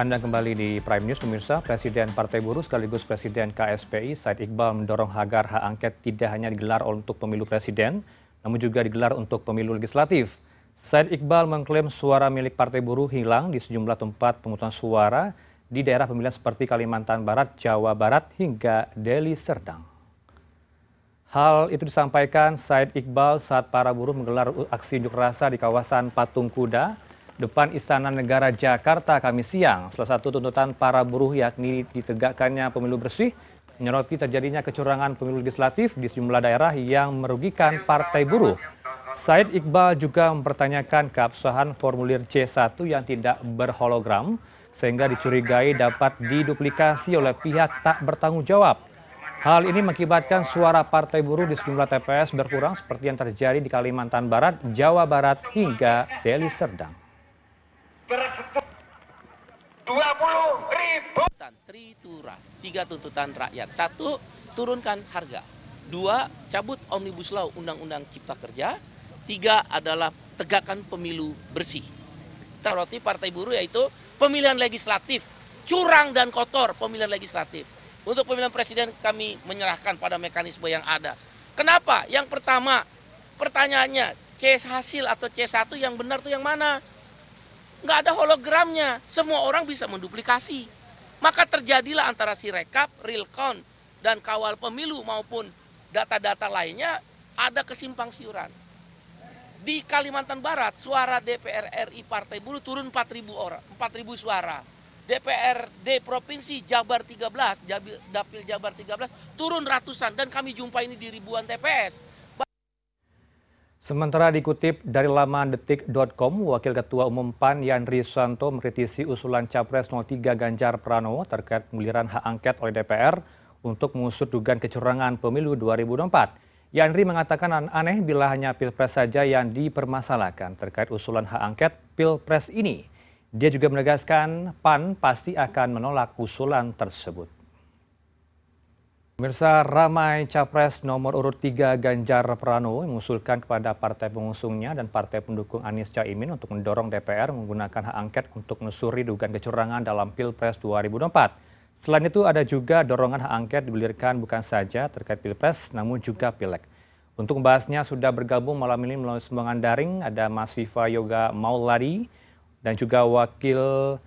Anda kembali di Prime News pemirsa, Presiden Partai Buruh sekaligus Presiden KSPI Said Iqbal mendorong agar hak angket tidak hanya digelar untuk pemilu presiden, namun juga digelar untuk pemilu legislatif. Said Iqbal mengklaim suara milik Partai Buruh hilang di sejumlah tempat pemungutan suara di daerah pemilihan seperti Kalimantan Barat, Jawa Barat, hingga Deli Serdang. Hal itu disampaikan Said Iqbal saat para buruh menggelar aksi unjuk rasa di kawasan Patung Kuda, depan Istana Negara Jakarta kami siang. Salah satu tuntutan para buruh yakni ditegakkannya pemilu bersih, menyoroti terjadinya kecurangan pemilu legislatif di sejumlah daerah yang merugikan partai buruh. Said Iqbal juga mempertanyakan keabsahan formulir C1 yang tidak berhologram sehingga dicurigai dapat diduplikasi oleh pihak tak bertanggung jawab. Hal ini mengakibatkan suara partai buruh di sejumlah TPS berkurang seperti yang terjadi di Kalimantan Barat, Jawa Barat, hingga Deli Serdang ribu. Tritura, tiga tuntutan rakyat. Satu, turunkan harga. Dua, cabut Omnibus Law Undang-Undang Cipta Kerja. Tiga adalah tegakkan pemilu bersih. Teroti Partai Buruh yaitu pemilihan legislatif. Curang dan kotor pemilihan legislatif. Untuk pemilihan presiden kami menyerahkan pada mekanisme yang ada. Kenapa? Yang pertama, pertanyaannya, C hasil atau C1 yang benar itu yang mana? Nggak ada hologramnya. Semua orang bisa menduplikasi. Maka terjadilah antara si rekap, real count, dan kawal pemilu maupun data-data lainnya ada kesimpang siuran. Di Kalimantan Barat, suara DPR RI Partai Buruh turun 4.000 orang, 4.000 suara. DPRD Provinsi Jabar 13, Dapil Jabar 13 turun ratusan dan kami jumpa ini di ribuan TPS Sementara dikutip dari laman detik.com, Wakil Ketua Umum PAN Yandri Susanto mengkritisi usulan Capres 03 Ganjar Pranowo terkait penguliran hak angket oleh DPR untuk mengusut dugaan kecurangan pemilu 2024. Yandri mengatakan aneh bila hanya Pilpres saja yang dipermasalahkan terkait usulan hak angket Pilpres ini. Dia juga menegaskan PAN pasti akan menolak usulan tersebut. Pemirsa ramai capres nomor urut 3 Ganjar Pranowo mengusulkan kepada partai pengusungnya dan partai pendukung Anies Caimin untuk mendorong DPR menggunakan hak angket untuk menelusuri dugaan kecurangan dalam Pilpres 2024. Selain itu ada juga dorongan hak angket dibelirkan bukan saja terkait Pilpres namun juga Pileg. Untuk membahasnya sudah bergabung malam ini melalui sembungan daring ada Mas Viva Yoga Mauladi dan juga Wakil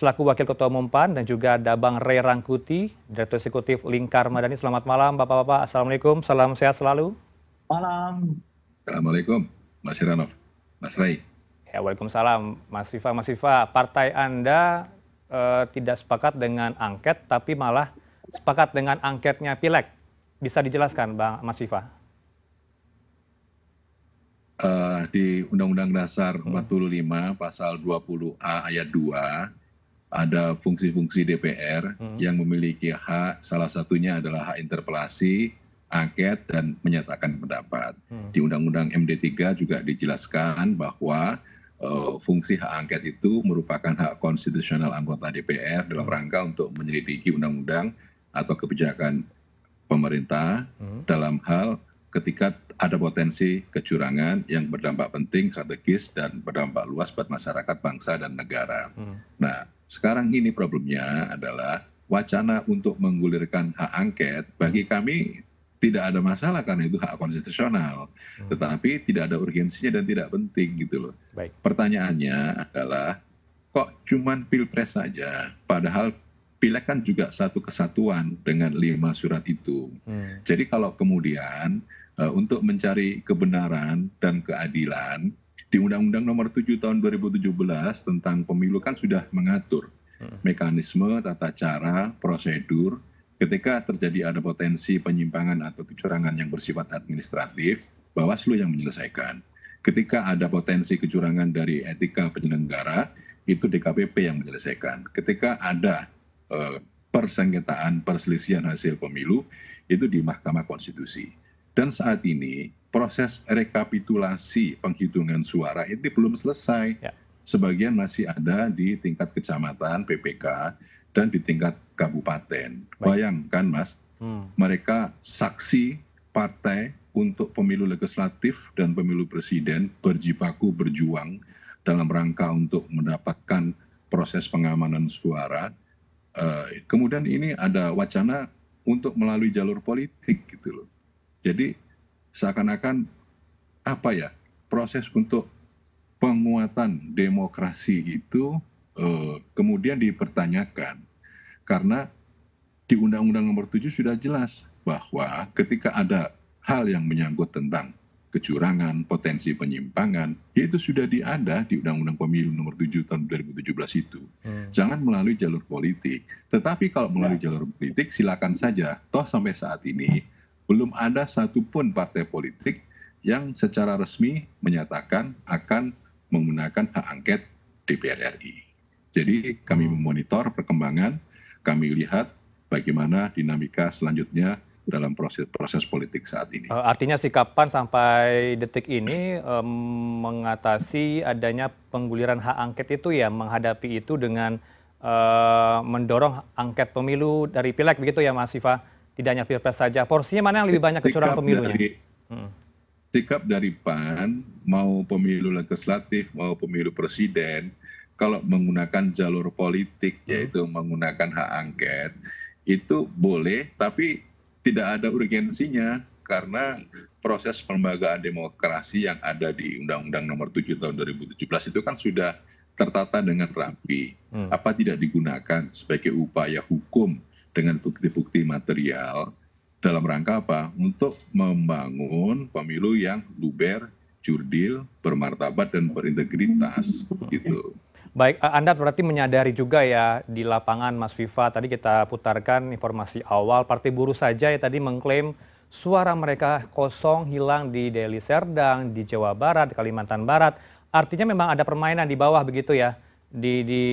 selaku Wakil Ketua Umum PAN dan juga ada Bang Ray Rangkuti, Direktur Eksekutif Lingkar Madani. Selamat malam Bapak-Bapak, Assalamualaikum, salam sehat selalu. Malam. Assalamualaikum, Mas Hiranov, Mas Ray. Ya, Waalaikumsalam, Mas Viva. Mas Viva, partai Anda eh, tidak sepakat dengan angket, tapi malah sepakat dengan angketnya Pileg. Bisa dijelaskan, Bang Mas Viva? Uh, di Undang-Undang Dasar 45 hmm. pasal 20A ayat 2 ada fungsi-fungsi DPR hmm. yang memiliki hak salah satunya adalah hak interpelasi, angket dan menyatakan pendapat. Hmm. Di Undang-Undang MD3 juga dijelaskan bahwa uh, fungsi hak angket itu merupakan hak konstitusional anggota DPR dalam hmm. rangka untuk menyelidiki undang-undang atau kebijakan pemerintah hmm. dalam hal ketika ada potensi kecurangan yang berdampak penting, strategis, dan berdampak luas buat masyarakat, bangsa, dan negara. Hmm. Nah, sekarang ini problemnya adalah wacana untuk menggulirkan hak angket bagi kami tidak ada masalah karena itu hak konstitusional, hmm. tetapi tidak ada urgensinya dan tidak penting gitu loh. Baik. Pertanyaannya adalah kok cuman pilpres saja, padahal pileg kan juga satu kesatuan dengan lima surat itu. Hmm. Jadi kalau kemudian uh, untuk mencari kebenaran dan keadilan di Undang-Undang Nomor 7 Tahun 2017 tentang Pemilu kan sudah mengatur hmm. mekanisme, tata cara, prosedur ketika terjadi ada potensi penyimpangan atau kecurangan yang bersifat administratif, Bawaslu yang menyelesaikan. Ketika ada potensi kecurangan dari etika penyelenggara, itu DKPP yang menyelesaikan. Ketika ada uh, persengketaan perselisihan hasil pemilu, itu di Mahkamah Konstitusi. Dan saat ini proses rekapitulasi penghitungan suara ini belum selesai. Ya. Sebagian masih ada di tingkat kecamatan PPK dan di tingkat kabupaten. Baik. Bayangkan Mas, hmm. mereka saksi partai untuk pemilu legislatif dan pemilu presiden berjibaku berjuang dalam rangka untuk mendapatkan proses pengamanan suara. Uh, kemudian ini ada wacana untuk melalui jalur politik gitu loh. Jadi seakan-akan apa ya proses untuk penguatan demokrasi itu uh, kemudian dipertanyakan karena di Undang-Undang Nomor 7 sudah jelas bahwa ketika ada hal yang menyangkut tentang kecurangan, potensi penyimpangan, ya itu sudah diada di Undang-Undang Pemilu nomor 7 tahun 2017 itu. Hmm. Jangan melalui jalur politik. Tetapi kalau melalui ya. jalur politik, silakan saja. Toh sampai saat ini belum ada satupun partai politik yang secara resmi menyatakan akan menggunakan hak angket DPR RI. Jadi kami hmm. memonitor perkembangan, kami lihat bagaimana dinamika selanjutnya dalam proses proses politik saat ini. Uh, artinya sikapan sampai detik ini um, mengatasi adanya pengguliran hak angket itu ya menghadapi itu dengan uh, mendorong angket pemilu dari pileg begitu ya Mas Siva tidak hanya pilpres saja porsinya mana yang lebih banyak kecurangan pemilunya? Dari, hmm. Sikap dari PAN mau pemilu legislatif mau pemilu presiden kalau menggunakan jalur politik hmm. yaitu menggunakan hak angket itu boleh tapi tidak ada urgensinya karena proses pelembagaan demokrasi yang ada di Undang-Undang Nomor 7 Tahun 2017 itu kan sudah tertata dengan rapi. Hmm. Apa tidak digunakan sebagai upaya hukum dengan bukti-bukti material dalam rangka apa? Untuk membangun pemilu yang luber, jurdil, bermartabat dan berintegritas gitu. Baik, eh, Anda berarti menyadari juga ya di lapangan Mas Viva, tadi kita putarkan informasi awal, Partai Buruh saja ya tadi mengklaim suara mereka kosong hilang di Deli Serdang, di Jawa Barat, di Kalimantan Barat. Artinya memang ada permainan di bawah begitu ya di di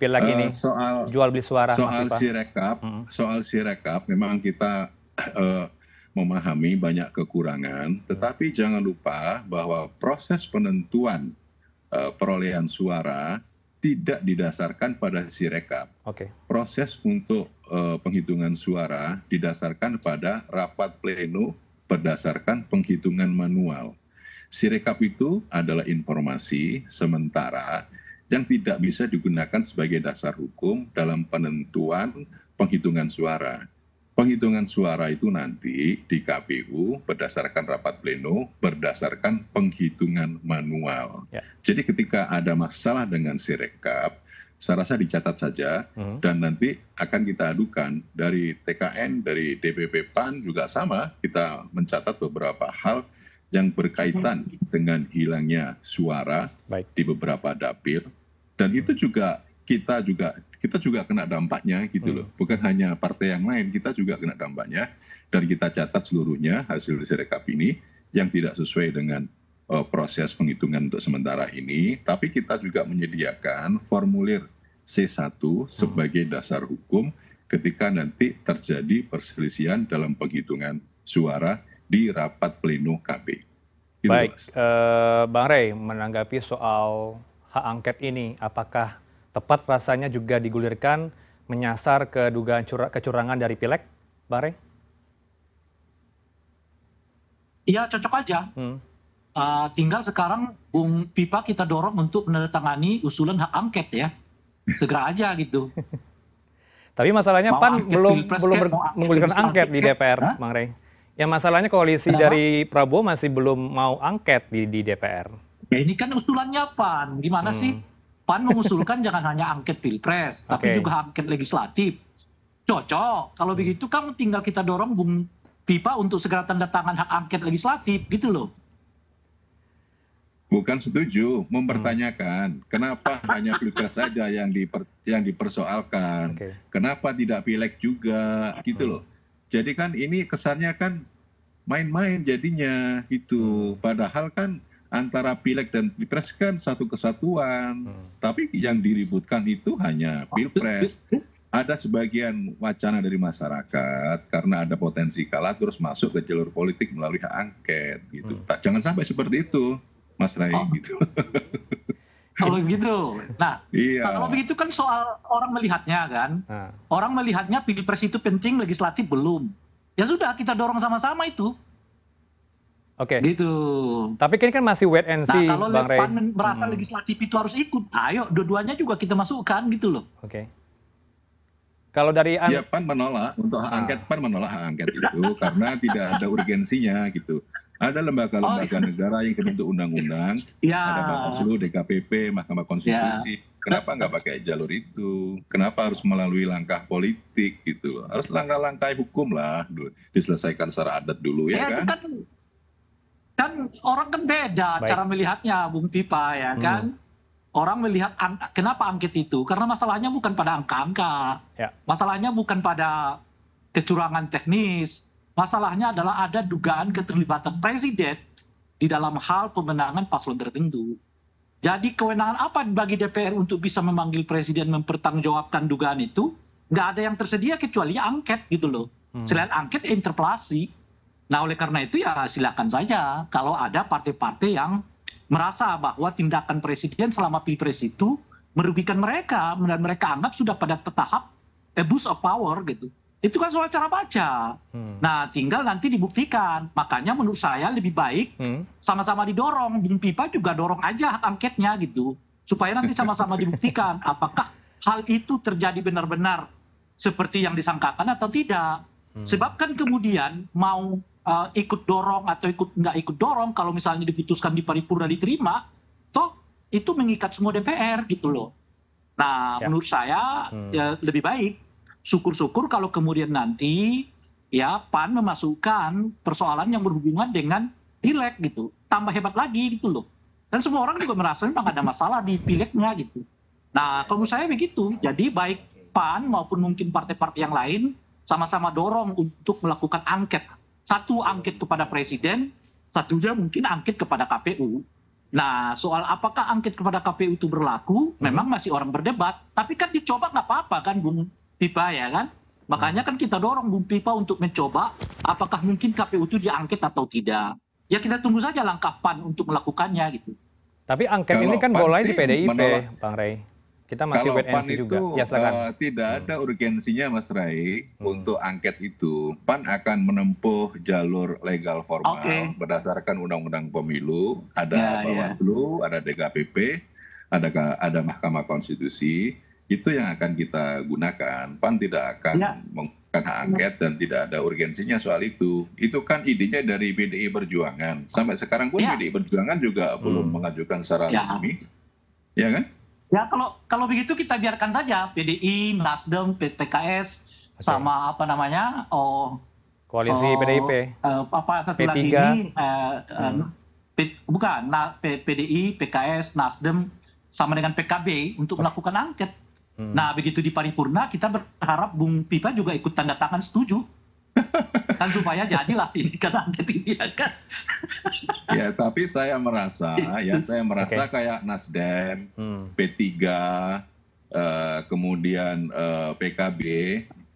pileg uh, ini soal jual beli suara soal Mas sirekap hmm. soal sirekap memang kita uh, memahami banyak kekurangan tetapi hmm. jangan lupa bahwa proses penentuan uh, perolehan suara tidak didasarkan pada sirekap. Okay. Proses untuk uh, penghitungan suara didasarkan pada rapat pleno berdasarkan penghitungan manual. Sirekap itu adalah informasi sementara yang tidak bisa digunakan sebagai dasar hukum dalam penentuan penghitungan suara penghitungan suara itu nanti di KPU berdasarkan rapat pleno, berdasarkan penghitungan manual. Ya. Jadi ketika ada masalah dengan sirekap, saya rasa dicatat saja hmm. dan nanti akan kita adukan dari TKN, dari DPP PAN juga sama, kita mencatat beberapa hal yang berkaitan hmm. dengan hilangnya suara Baik. di beberapa dapil dan hmm. itu juga kita juga kita juga kena dampaknya gitu loh. Hmm. Bukan hanya partai yang lain, kita juga kena dampaknya dan kita catat seluruhnya hasil sirekap ini yang tidak sesuai dengan uh, proses penghitungan untuk sementara ini, tapi kita juga menyediakan formulir C1 sebagai hmm. dasar hukum ketika nanti terjadi perselisihan dalam penghitungan suara di rapat pleno KB. Gitu, Baik, uh, Bang Rey menanggapi soal hak angket ini, apakah tepat rasanya juga digulirkan menyasar ke dugaan kecurangan dari pileg, Bare? Iya cocok aja. Hmm. Uh, tinggal sekarang Bung Pipa kita dorong untuk menandatangani usulan hak angket ya. Segera aja gitu. Tapi masalahnya mau PAN belum belum menggulirkan angket di DPR? Bang Rey. Ya masalahnya koalisi Kenapa? dari Prabowo masih belum mau angket di, di DPR. Ya ini kan usulannya PAN. Gimana hmm. sih? pan mengusulkan jangan hanya angket pilpres tapi juga angket legislatif cocok kalau hmm. begitu kan tinggal kita dorong bung pipa untuk segera tanda tangan hak angket legislatif gitu loh Bukan setuju, mempertanyakan hmm. kenapa hanya pilpres saja yang diper, yang dipersoalkan, okay. kenapa tidak pileg juga, gitu hmm. loh. Jadi kan ini kesannya kan main-main jadinya gitu. Hmm. Padahal kan antara pileg dan pilpres kan satu kesatuan. Hmm. Tapi yang diributkan itu hanya pilpres. Ada sebagian wacana dari masyarakat karena ada potensi kalah terus masuk ke jalur politik melalui hak angket gitu. Hmm. Jangan sampai seperti itu, Mas Rai oh. gitu. kalau begitu, nah iya. kalau begitu kan soal orang melihatnya kan, nah. orang melihatnya pilpres itu penting, legislatif belum. Ya sudah kita dorong sama-sama itu Oke. Okay. Gitu. Tapi ini kan masih wait and see, nah, kalau Bang Ray. Pan merasa hmm. legislatif itu harus ikut, ayo dua-duanya juga kita masukkan gitu loh. Oke. Okay. Kalau dari ya Pan menolak untuk hak ah. angket, Pan menolak hak angket itu karena tidak ada urgensinya gitu. Ada lembaga-lembaga oh, iya. negara yang kebentuk undang-undang, ya. ada Bawaslu, DKPP, Mahkamah Konstitusi. Ya. Kenapa nggak pakai jalur itu? Kenapa harus melalui langkah politik gitu loh? Harus langkah-langkah hukum lah, diselesaikan secara adat dulu ya, ya kan? kan kan orang kan beda Baik. cara melihatnya Bung Pipa ya hmm. kan orang melihat kenapa angket itu karena masalahnya bukan pada angka-angka ya. masalahnya bukan pada kecurangan teknis masalahnya adalah ada dugaan keterlibatan presiden di dalam hal pemenangan paslon tertentu. Jadi kewenangan apa bagi DPR untuk bisa memanggil presiden mempertanggungjawabkan dugaan itu? Nggak ada yang tersedia kecuali angket gitu loh. Hmm. selain angket interpelasi. Nah oleh karena itu ya silakan saja. Kalau ada partai-partai yang merasa bahwa tindakan presiden selama pilpres itu merugikan mereka dan mereka anggap sudah pada tahap abuse of power gitu itu kan soal cara baca hmm. nah tinggal nanti dibuktikan makanya menurut saya lebih baik hmm. sama-sama didorong Bung Pipa juga dorong aja hak angketnya gitu supaya nanti sama-sama dibuktikan apakah hal itu terjadi benar-benar seperti yang disangkakan atau tidak hmm. sebab kan kemudian mau uh, ikut dorong atau ikut nggak ikut dorong kalau misalnya diputuskan di paripurna diterima toh itu mengikat semua DPR gitu loh nah ya. menurut saya hmm. ya, lebih baik syukur-syukur kalau kemudian nanti ya PAN memasukkan persoalan yang berhubungan dengan pileg gitu tambah hebat lagi gitu loh dan semua orang juga merasa memang ada masalah di pilegnya gitu nah kalau menurut saya begitu jadi baik PAN maupun mungkin partai-partai yang lain sama-sama dorong untuk melakukan angket satu angket kepada presiden, satunya mungkin angket kepada KPU. Nah, soal apakah angket kepada KPU itu berlaku, hmm. memang masih orang berdebat. Tapi kan dicoba nggak apa-apa kan, Bung Pipa ya kan? Makanya kan kita dorong Bung Pipa untuk mencoba apakah mungkin KPU itu diangket atau tidak. Ya kita tunggu saja langkah PAN untuk melakukannya gitu. Tapi angket Kalau ini kan boleh di PDIP, menolak. Bang Ray. Kita masih Kalau PAN itu juga. Ya, uh, tidak hmm. ada urgensinya Mas Rai hmm. untuk angket itu. PAN akan menempuh jalur legal formal okay. berdasarkan undang-undang pemilu, ada ya, ya. Bawaslu, ya. ada DKPP, ada ada Mahkamah Konstitusi. Itu yang akan kita gunakan. PAN tidak akan ya. menggunakan hak angket dan tidak ada urgensinya soal itu. Itu kan idenya dari PDI Perjuangan. Sampai sekarang pun ya. PDI Perjuangan juga hmm. belum mengajukan secara ya. resmi. Ya kan? Ya kalau kalau begitu kita biarkan saja PDI, Nasdem, PKS okay. sama apa namanya oh koalisi oh, PDIP. Uh, apa satu P3. lagi ini uh, hmm. P, bukan nah, P, PDI, PKS, Nasdem sama dengan PKB untuk melakukan angket. Hmm. Nah begitu di paripurna kita berharap Bung Pipa juga ikut tanda tangan setuju kan supaya jadilah ini kan angket ini kan. ya tapi saya merasa ya saya merasa okay. kayak Nasdem, hmm. P3, uh, eh, kemudian uh, eh, PKB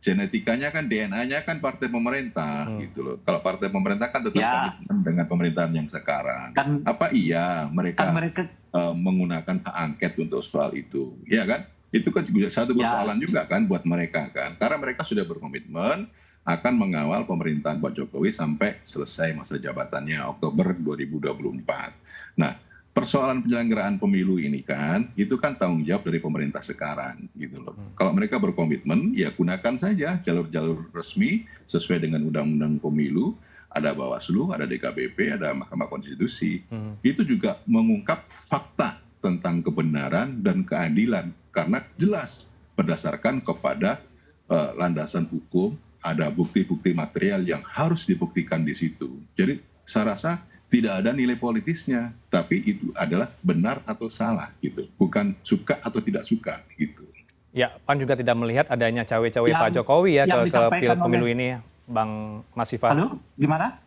genetikanya kan DNA-nya kan partai pemerintah hmm. gitu loh. Kalau partai pemerintah kan tetap ya. dengan pemerintahan yang sekarang. Kan, Apa iya mereka, kan mereka uh, menggunakan hak angket untuk soal itu? Ya kan? Itu kan juga satu ya. persoalan ya. juga kan buat mereka kan. Karena mereka sudah berkomitmen akan mengawal pemerintahan Pak Jokowi sampai selesai masa jabatannya Oktober 2024. Nah, persoalan penyelenggaraan pemilu ini kan itu kan tanggung jawab dari pemerintah sekarang gitu loh. Hmm. Kalau mereka berkomitmen ya gunakan saja jalur-jalur resmi sesuai dengan undang-undang pemilu, ada Bawaslu, ada DKPP, ada Mahkamah Konstitusi. Hmm. Itu juga mengungkap fakta tentang kebenaran dan keadilan karena jelas berdasarkan kepada uh, landasan hukum ada bukti-bukti material yang harus dibuktikan di situ. Jadi saya rasa tidak ada nilai politisnya, tapi itu adalah benar atau salah gitu, bukan suka atau tidak suka gitu. Ya, Pan juga tidak melihat adanya cawe-cawe Pak Jokowi ya ke, ke pil pemilu oleh... ini, Bang Mas Viva. Halo, gimana?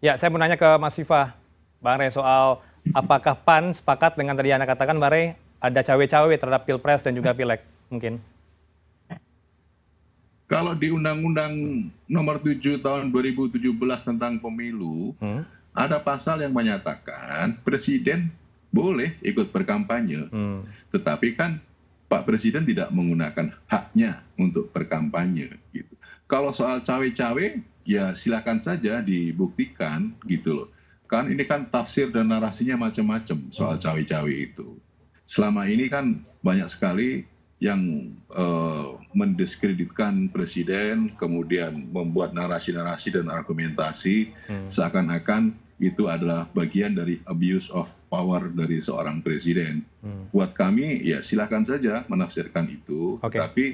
Ya, saya mau nanya ke Mas Viva, Bang Rey soal apakah Pan sepakat dengan tadi Anda katakan, Bang Rey, ada cawe-cawe terhadap pilpres dan juga pileg mungkin? Kalau di Undang-Undang Nomor 7 Tahun 2017 tentang Pemilu, hmm? ada pasal yang menyatakan Presiden boleh ikut berkampanye, hmm. tetapi kan Pak Presiden tidak menggunakan haknya untuk berkampanye. Gitu. Kalau soal cawe-cawe, ya silakan saja dibuktikan gitu loh. kan ini kan tafsir dan narasinya macam-macam soal cawe-cawe itu. Selama ini kan banyak sekali yang uh, mendiskreditkan presiden, kemudian membuat narasi-narasi dan argumentasi hmm. seakan-akan itu adalah bagian dari abuse of power dari seorang presiden. Hmm. Buat kami, ya silakan saja menafsirkan itu, okay. tapi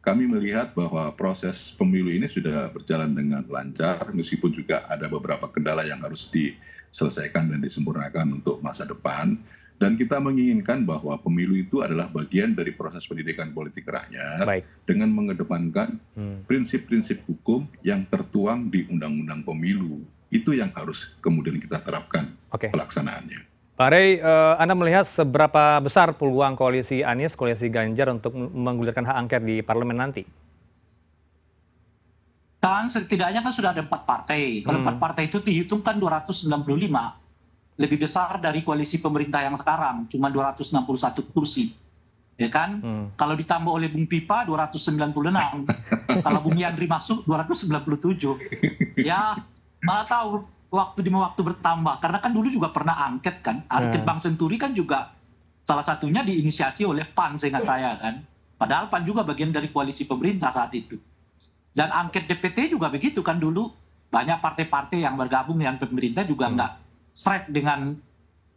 kami melihat bahwa proses pemilu ini sudah berjalan dengan lancar, meskipun juga ada beberapa kendala yang harus diselesaikan dan disempurnakan untuk masa depan dan kita menginginkan bahwa pemilu itu adalah bagian dari proses pendidikan politik rakyat Baik. dengan mengedepankan hmm. prinsip-prinsip hmm. hukum yang tertuang di undang-undang pemilu itu yang harus kemudian kita terapkan okay. pelaksanaannya. Pak Rey, uh, Anda melihat seberapa besar peluang koalisi Anies, koalisi Ganjar untuk menggulirkan hak angket di parlemen nanti? Kan setidaknya kan sudah ada empat partai. Kalau hmm. empat partai itu dihitung kan 295 lebih besar dari koalisi pemerintah yang sekarang, cuma 261 kursi. Ya kan? Hmm. Kalau ditambah oleh Bung Pipa 296. Kalau Bung Yandri masuk 297. Ya, malah tahu waktu di waktu bertambah karena kan dulu juga pernah angket kan. Angket hmm. Bang Senturi kan juga salah satunya diinisiasi oleh PAN seingat saya kan. Padahal PAN juga bagian dari koalisi pemerintah saat itu. Dan angket DPT juga begitu kan dulu banyak partai-partai yang bergabung dengan pemerintah juga hmm. enggak strike dengan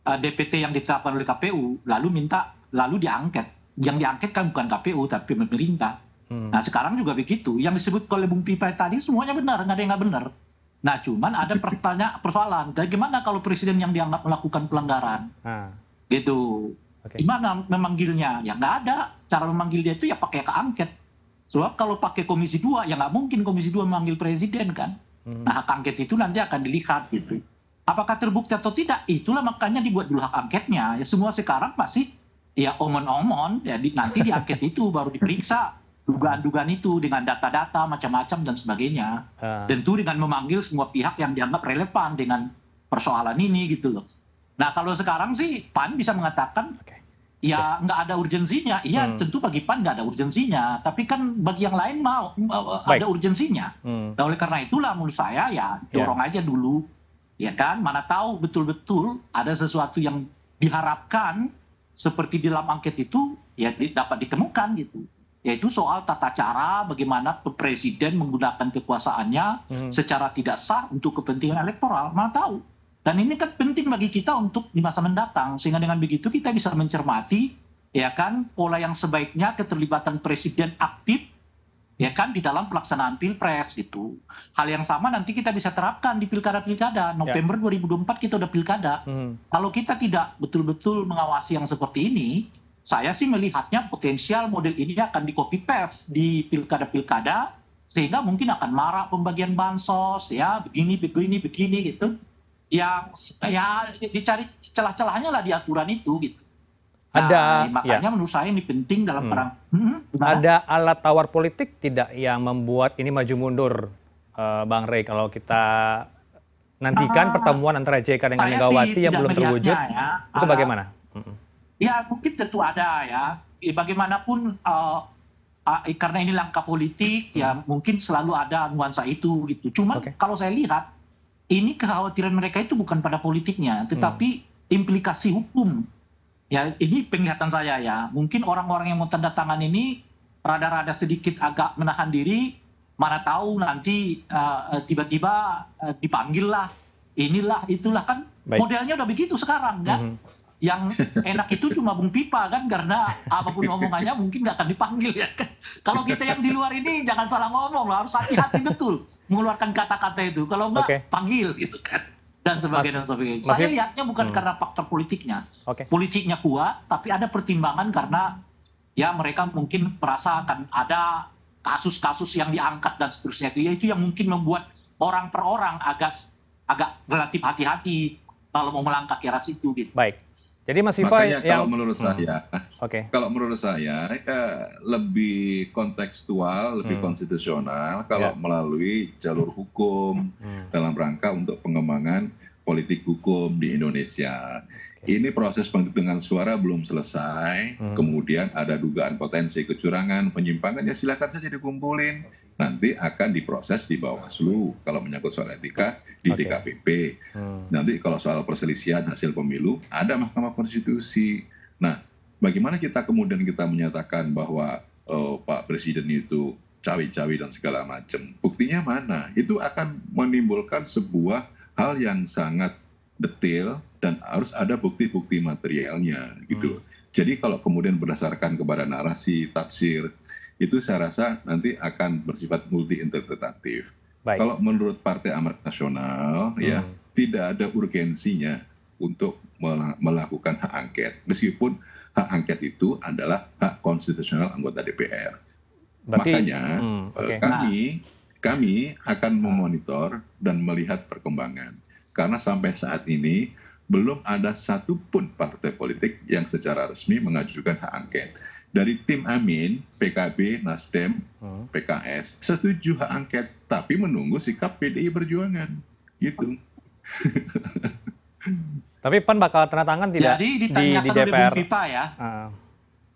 uh, DPT yang ditetapkan oleh KPU, lalu minta lalu diangket. Yang diangket kan bukan KPU tapi pemerintah. Hmm. Nah sekarang juga begitu. Yang disebut oleh Bung Pipa tadi semuanya benar, nggak ada yang nggak benar. Nah cuman ada pertanyaan persoalan, bagaimana kalau presiden yang dianggap melakukan pelanggaran, ah. gitu. Okay. Gimana memanggilnya? Ya nggak ada. Cara memanggil dia itu ya pakai keangket. Sebab kalau pakai komisi dua, ya nggak mungkin komisi dua memanggil presiden kan. Hmm. Nah hak angket itu nanti akan dilihat gitu. Apakah terbukti atau tidak? Itulah makanya dibuat dulu hak angketnya. Ya semua sekarang masih ya omon-omon, ya di, nanti diangket itu baru diperiksa dugaan-dugaan itu dengan data-data macam-macam dan sebagainya. Uh. Tentu dengan memanggil semua pihak yang dianggap relevan dengan persoalan ini gitu loh. Nah kalau sekarang sih PAN bisa mengatakan okay. ya nggak ada urgensinya. Iya hmm. tentu bagi PAN nggak ada urgensinya. Tapi kan bagi yang lain mau ada urgensinya. Hmm. Nah oleh karena itulah menurut saya ya dorong yeah. aja dulu ya kan? Mana tahu betul-betul ada sesuatu yang diharapkan seperti di dalam angket itu ya dapat ditemukan gitu. Yaitu soal tata cara bagaimana presiden menggunakan kekuasaannya hmm. secara tidak sah untuk kepentingan elektoral. Mana tahu. Dan ini kan penting bagi kita untuk di masa mendatang. Sehingga dengan begitu kita bisa mencermati ya kan pola yang sebaiknya keterlibatan presiden aktif ya kan di dalam pelaksanaan pilpres gitu. Hal yang sama nanti kita bisa terapkan di pilkada-pilkada. November ya. 2024 kita udah pilkada. Hmm. Kalau kita tidak betul-betul mengawasi yang seperti ini, saya sih melihatnya potensial model ini akan di copy paste di pilkada-pilkada sehingga mungkin akan marah pembagian bansos ya begini begini begini gitu. Yang ya dicari celah-celahnya lah di aturan itu gitu. Nah, ada makanya ya. menurut saya ini penting dalam hmm. perang. Hmm, ada alat tawar politik tidak yang membuat ini maju mundur, uh, Bang Rey? Kalau kita nantikan uh, pertemuan antara JK dengan Megawati yang belum terwujud, ya. itu bagaimana? Hmm. Ya mungkin tentu ada ya. Bagaimanapun uh, uh, karena ini langkah politik, ya hmm. ya mungkin selalu ada nuansa itu gitu. Cuma okay. kalau saya lihat ini kekhawatiran mereka itu bukan pada politiknya, tetapi hmm. implikasi hukum ya ini penglihatan saya ya. Mungkin orang-orang yang mau tanda tangan ini rada-rada sedikit agak menahan diri mana tahu nanti uh, tiba-tiba uh, dipanggil lah. Inilah itulah kan Baik. modelnya udah begitu sekarang kan? Mm -hmm. yang enak itu cuma Bung Pipa kan? Karena apa pun omongannya mungkin nggak akan dipanggil ya kan? Kalau kita yang di luar ini jangan salah ngomong loh harus hati-hati betul. Mengeluarkan kata-kata itu. Kalau nggak okay. panggil gitu kan dan sebagainya dan sebagainya. Saya lihatnya bukan hmm. karena faktor politiknya. Okay. Politiknya kuat, tapi ada pertimbangan karena ya mereka mungkin merasa akan ada kasus-kasus yang diangkat dan seterusnya itu ya itu yang mungkin membuat orang per orang agak agak relatif hati-hati kalau mau melangkah ke arah situ gitu. Baik. Jadi Mas Viva Makanya yang... kalau menurut hmm. saya, okay. kalau menurut saya ya, lebih kontekstual, lebih hmm. konstitusional kalau yeah. melalui jalur hukum hmm. dalam rangka untuk pengembangan politik hukum di Indonesia. Ini proses penghitungan suara belum selesai, hmm. kemudian ada dugaan potensi kecurangan, penyimpangan, ya silakan saja dikumpulin. Nanti akan diproses di Bawaslu kalau menyangkut soal etika di okay. DKPP. Hmm. Nanti kalau soal perselisihan hasil pemilu ada Mahkamah Konstitusi. Nah, bagaimana kita kemudian kita menyatakan bahwa oh, Pak Presiden itu cawi-cawi dan segala macam. Buktinya mana? Itu akan menimbulkan sebuah hal yang sangat detail dan harus ada bukti-bukti materialnya gitu. Hmm. Jadi kalau kemudian berdasarkan kepada narasi, tafsir, itu saya rasa nanti akan bersifat multi interpretatif. Baik. Kalau menurut Partai Amanat Nasional ya, hmm. ya tidak ada urgensinya untuk melakukan hak angket meskipun hak angket itu adalah hak konstitusional anggota DPR. Berarti, Makanya hmm, eh, okay. kami kami akan memonitor dan melihat perkembangan karena sampai saat ini belum ada satupun partai politik yang secara resmi mengajukan hak angket. Dari tim Amin, PKB, Nasdem, hmm. PKS setuju hak angket, tapi menunggu sikap PDI Perjuangan, gitu. tapi PAN bakal tanda tangan tidak Jadi di, di DPR? ya. Uh.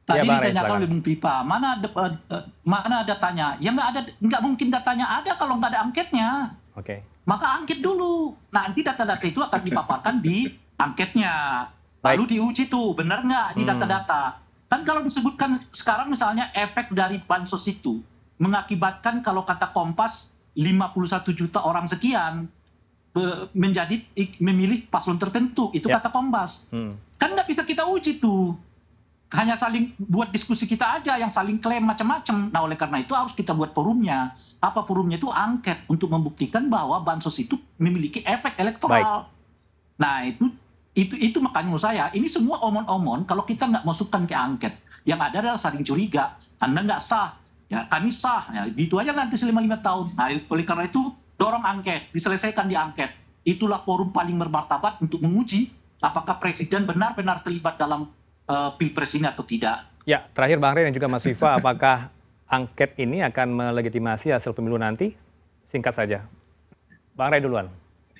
Tadi ya, ditanyakan oleh Bung Pipa, mana ada, uh, mana datanya? Ya nggak ada, nggak mungkin datanya ada kalau nggak ada angketnya. Oke. Okay. Maka angket dulu. Nanti data-data itu akan dipaparkan di angketnya. Lalu diuji tuh, benar nggak di hmm. data-data. Kan kalau disebutkan sekarang misalnya efek dari bansos itu mengakibatkan kalau kata Kompas 51 juta orang sekian menjadi memilih paslon tertentu itu ya. kata Kompas. Hmm. Kan nggak bisa kita uji tuh hanya saling buat diskusi kita aja yang saling klaim macam-macam. Nah oleh karena itu harus kita buat forumnya. Apa forumnya itu angket untuk membuktikan bahwa bansos itu memiliki efek elektoral. Baik. Nah itu itu itu makanya menurut saya ini semua omon-omon kalau kita nggak masukkan ke angket yang ada adalah saling curiga. Anda nggak sah, ya kami sah, ya gitu aja nanti selama lima tahun. Nah oleh karena itu dorong angket, diselesaikan di angket. Itulah forum paling bermartabat untuk menguji apakah presiden benar-benar terlibat dalam uh, pilpres ini atau tidak. Ya, terakhir Bang Rey dan juga Mas Viva, apakah angket ini akan melegitimasi hasil pemilu nanti? Singkat saja. Bang Rey duluan.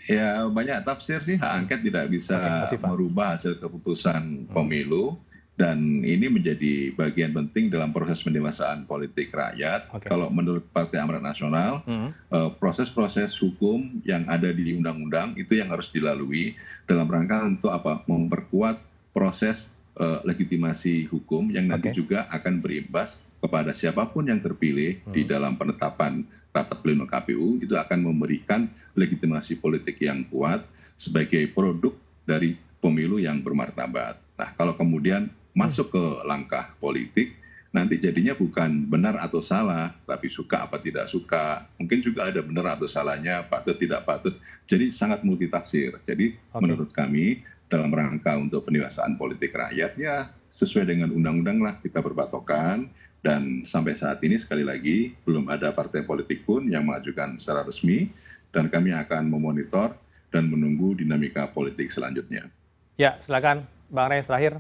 Ya, banyak tafsir sih hak angket tidak bisa Oke, merubah hasil keputusan hmm. pemilu dan ini menjadi bagian penting dalam proses pendewasaan politik rakyat. Okay. Kalau menurut Partai Amanat Nasional, hmm. uh, proses-proses hukum yang ada di undang-undang itu yang harus dilalui dalam rangka untuk apa? Memperkuat proses uh, legitimasi hukum yang nanti okay. juga akan berimbas kepada siapa pun yang terpilih hmm. di dalam penetapan rapat pleno KPU itu akan memberikan legitimasi politik yang kuat sebagai produk dari pemilu yang bermartabat. Nah, kalau kemudian masuk ke langkah politik, nanti jadinya bukan benar atau salah, tapi suka apa tidak suka. Mungkin juga ada benar atau salahnya, patut tidak patut. Jadi sangat multitafsir. Jadi okay. menurut kami dalam rangka untuk pendewasaan politik rakyat ya sesuai dengan undang-undang lah kita berbatokan dan sampai saat ini sekali lagi belum ada partai politik pun yang mengajukan secara resmi dan kami akan memonitor dan menunggu dinamika politik selanjutnya. Ya, silakan Bang Rey terakhir.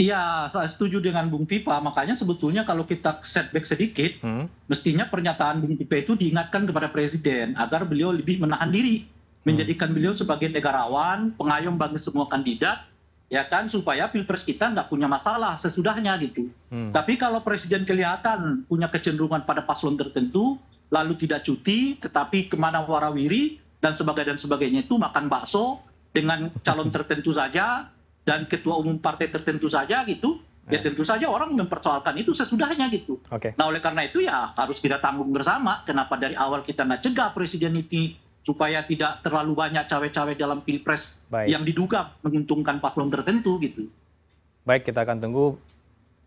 Iya, saya setuju dengan Bung Pipa. Makanya sebetulnya kalau kita setback sedikit, hmm. mestinya pernyataan Bung Pipa itu diingatkan kepada Presiden agar beliau lebih menahan diri menjadikan beliau sebagai negarawan, pengayom bagi semua kandidat, ya kan supaya pilpres kita nggak punya masalah sesudahnya gitu. Hmm. Tapi kalau presiden kelihatan punya kecenderungan pada paslon tertentu, lalu tidak cuti, tetapi ke mana warawiri dan sebagainya dan sebagainya itu makan bakso dengan calon tertentu saja dan ketua umum partai tertentu saja gitu, ya eh. tentu saja orang mempersoalkan itu sesudahnya gitu. Okay. Nah oleh karena itu ya harus kita tanggung bersama. Kenapa dari awal kita nggak cegah presiden itu supaya tidak terlalu banyak cawe-cawe dalam pilpres Baik. yang diduga menguntungkan paslon tertentu gitu. Baik, kita akan tunggu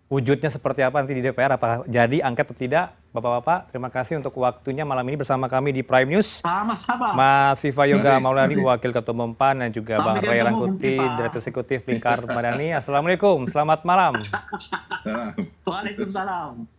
wujudnya seperti apa nanti di DPR, apakah jadi angket atau tidak. Bapak-bapak, terima kasih untuk waktunya malam ini bersama kami di Prime News. Sama-sama. Mas Viva Yoga Maulani, Wakil Ketua Umum PAN, dan juga Bang Ray Rangkuti, Direktur Eksekutif Lingkar Madani. Assalamualaikum, selamat malam. Waalaikumsalam.